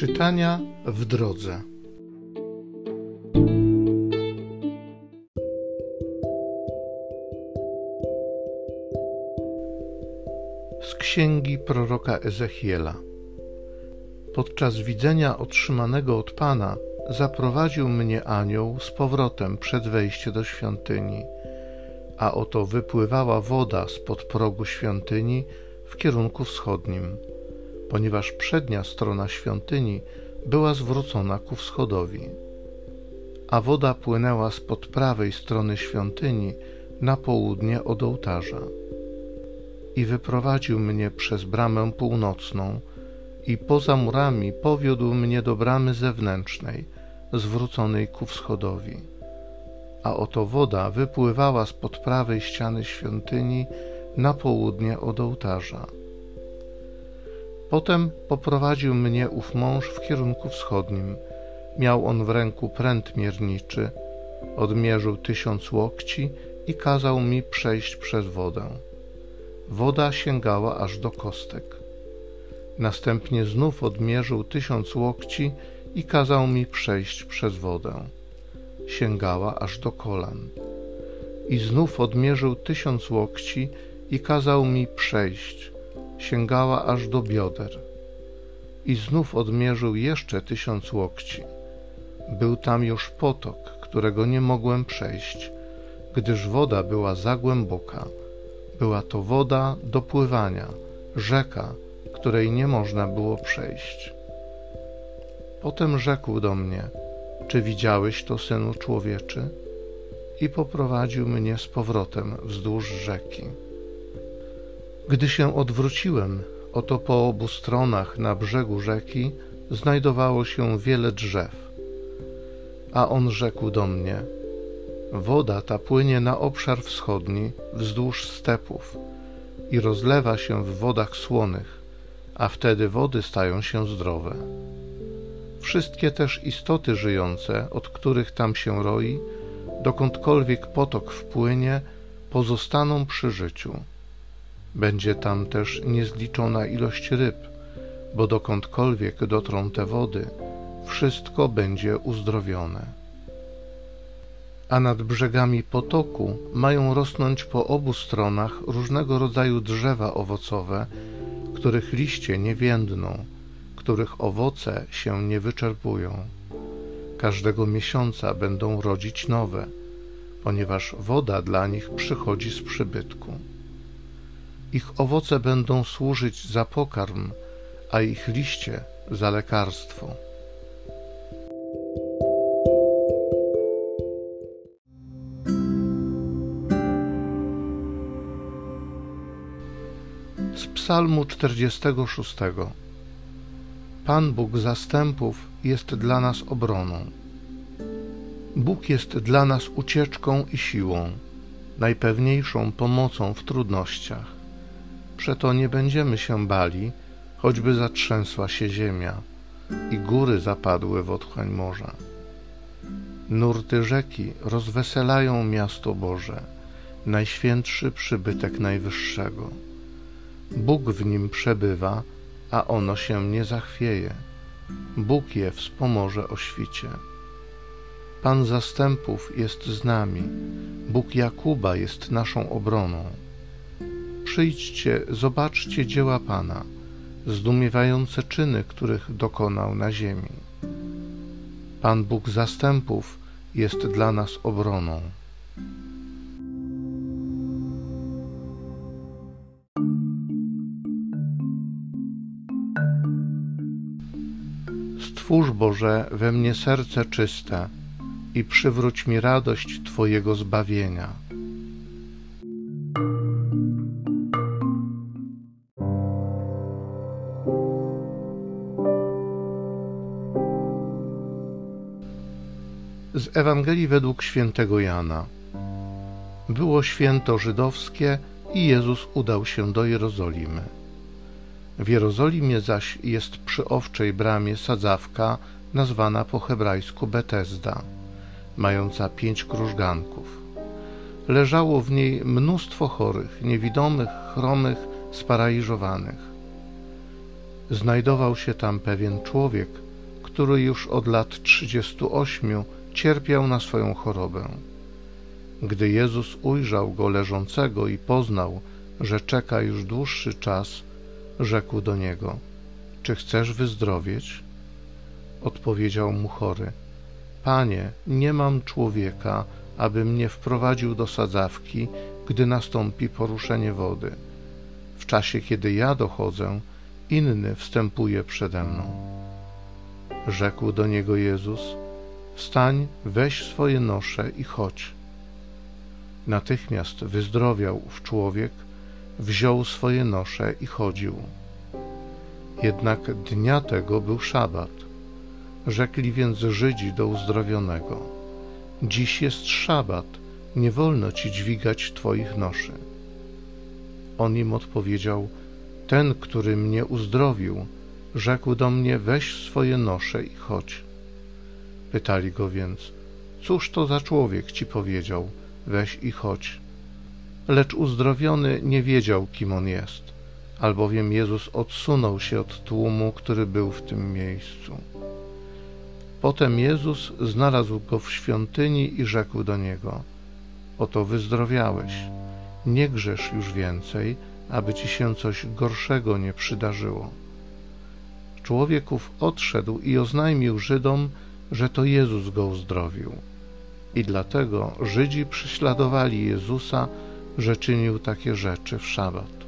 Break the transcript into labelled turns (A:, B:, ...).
A: Czytania w drodze. Z księgi proroka Ezechiela. Podczas widzenia otrzymanego od Pana zaprowadził mnie anioł z powrotem przed wejście do świątyni, a oto wypływała woda spod progu świątyni w kierunku wschodnim ponieważ przednia strona świątyni była zwrócona ku wschodowi, a woda płynęła spod prawej strony świątyni na południe od ołtarza. I wyprowadził mnie przez bramę północną i poza murami powiódł mnie do bramy zewnętrznej, zwróconej ku wschodowi. A oto woda wypływała spod prawej ściany świątyni na południe od ołtarza Potem poprowadził mnie ów mąż w kierunku wschodnim. Miał on w ręku pręt mierniczy, odmierzył tysiąc łokci i kazał mi przejść przez wodę. Woda sięgała aż do kostek. Następnie znów odmierzył tysiąc łokci i kazał mi przejść przez wodę. Sięgała aż do kolan. I znów odmierzył tysiąc łokci i kazał mi przejść sięgała aż do bioder. I znów odmierzył jeszcze tysiąc łokci. Był tam już potok, którego nie mogłem przejść, gdyż woda była za głęboka. Była to woda do pływania, rzeka, której nie można było przejść. Potem rzekł do mnie: Czy widziałeś to, synu człowieczy? I poprowadził mnie z powrotem wzdłuż rzeki. Gdy się odwróciłem, oto po obu stronach na brzegu rzeki znajdowało się wiele drzew. A on rzekł do mnie: Woda ta płynie na obszar wschodni wzdłuż stepów i rozlewa się w wodach słonych, a wtedy wody stają się zdrowe. Wszystkie też istoty żyjące, od których tam się roi, dokądkolwiek potok wpłynie, pozostaną przy życiu będzie tam też niezliczona ilość ryb, bo dokądkolwiek dotrą te wody, wszystko będzie uzdrowione. A nad brzegami potoku mają rosnąć po obu stronach różnego rodzaju drzewa owocowe, których liście nie więdną, których owoce się nie wyczerpują. Każdego miesiąca będą rodzić nowe, ponieważ woda dla nich przychodzi z przybytku. Ich owoce będą służyć za pokarm, a ich liście za lekarstwo. Z Psalmu 46. Pan Bóg zastępów jest dla nas obroną. Bóg jest dla nas ucieczką i siłą, najpewniejszą pomocą w trudnościach. Przeto nie będziemy się bali, choćby zatrzęsła się ziemia i góry zapadły w otchłań morza. Nurty rzeki rozweselają miasto Boże, najświętszy przybytek Najwyższego. Bóg w nim przebywa, a ono się nie zachwieje. Bóg je wspomoże o świcie. Pan zastępów jest z nami, Bóg Jakuba jest naszą obroną. Przyjdźcie, zobaczcie dzieła Pana, zdumiewające czyny, których dokonał na ziemi. Pan Bóg zastępów jest dla nas obroną. Stwórz Boże we mnie serce czyste i przywróć mi radość Twojego zbawienia Z Ewangelii według świętego Jana. Było święto żydowskie i Jezus udał się do Jerozolimy. W Jerozolimie zaś jest przy owczej bramie sadzawka nazwana po hebrajsku Betesda, mająca pięć krużganków. Leżało w niej mnóstwo chorych, niewidomych, chromych, sparaliżowanych. Znajdował się tam pewien człowiek, który już od lat trzydziestu ośmiu cierpiał na swoją chorobę. Gdy Jezus ujrzał go leżącego i poznał, że czeka już dłuższy czas, rzekł do niego: Czy chcesz wyzdrowieć? Odpowiedział mu chory: Panie, nie mam człowieka, aby mnie wprowadził do sadzawki, gdy nastąpi poruszenie wody. W czasie, kiedy ja dochodzę, inny wstępuje przede mną. Rzekł do niego Jezus: Wstań, weź swoje nosze i chodź. Natychmiast wyzdrowiał ów człowiek, wziął swoje nosze i chodził. Jednak dnia tego był szabat. Rzekli więc Żydzi do uzdrowionego: Dziś jest szabat, nie wolno ci dźwigać twoich noszy. On im odpowiedział: Ten, który mnie uzdrowił, rzekł do mnie: Weź swoje nosze i chodź. Pytali go więc: Cóż to za człowiek ci powiedział: Weź i chodź. Lecz uzdrowiony nie wiedział, kim on jest, albowiem Jezus odsunął się od tłumu, który był w tym miejscu. Potem Jezus znalazł go w świątyni i rzekł do niego: Oto wyzdrowiałeś, nie grzesz już więcej, aby ci się coś gorszego nie przydarzyło. Człowieków odszedł i oznajmił Żydom, że to Jezus go uzdrowił. I dlatego Żydzi prześladowali Jezusa, że czynił takie rzeczy w szabat.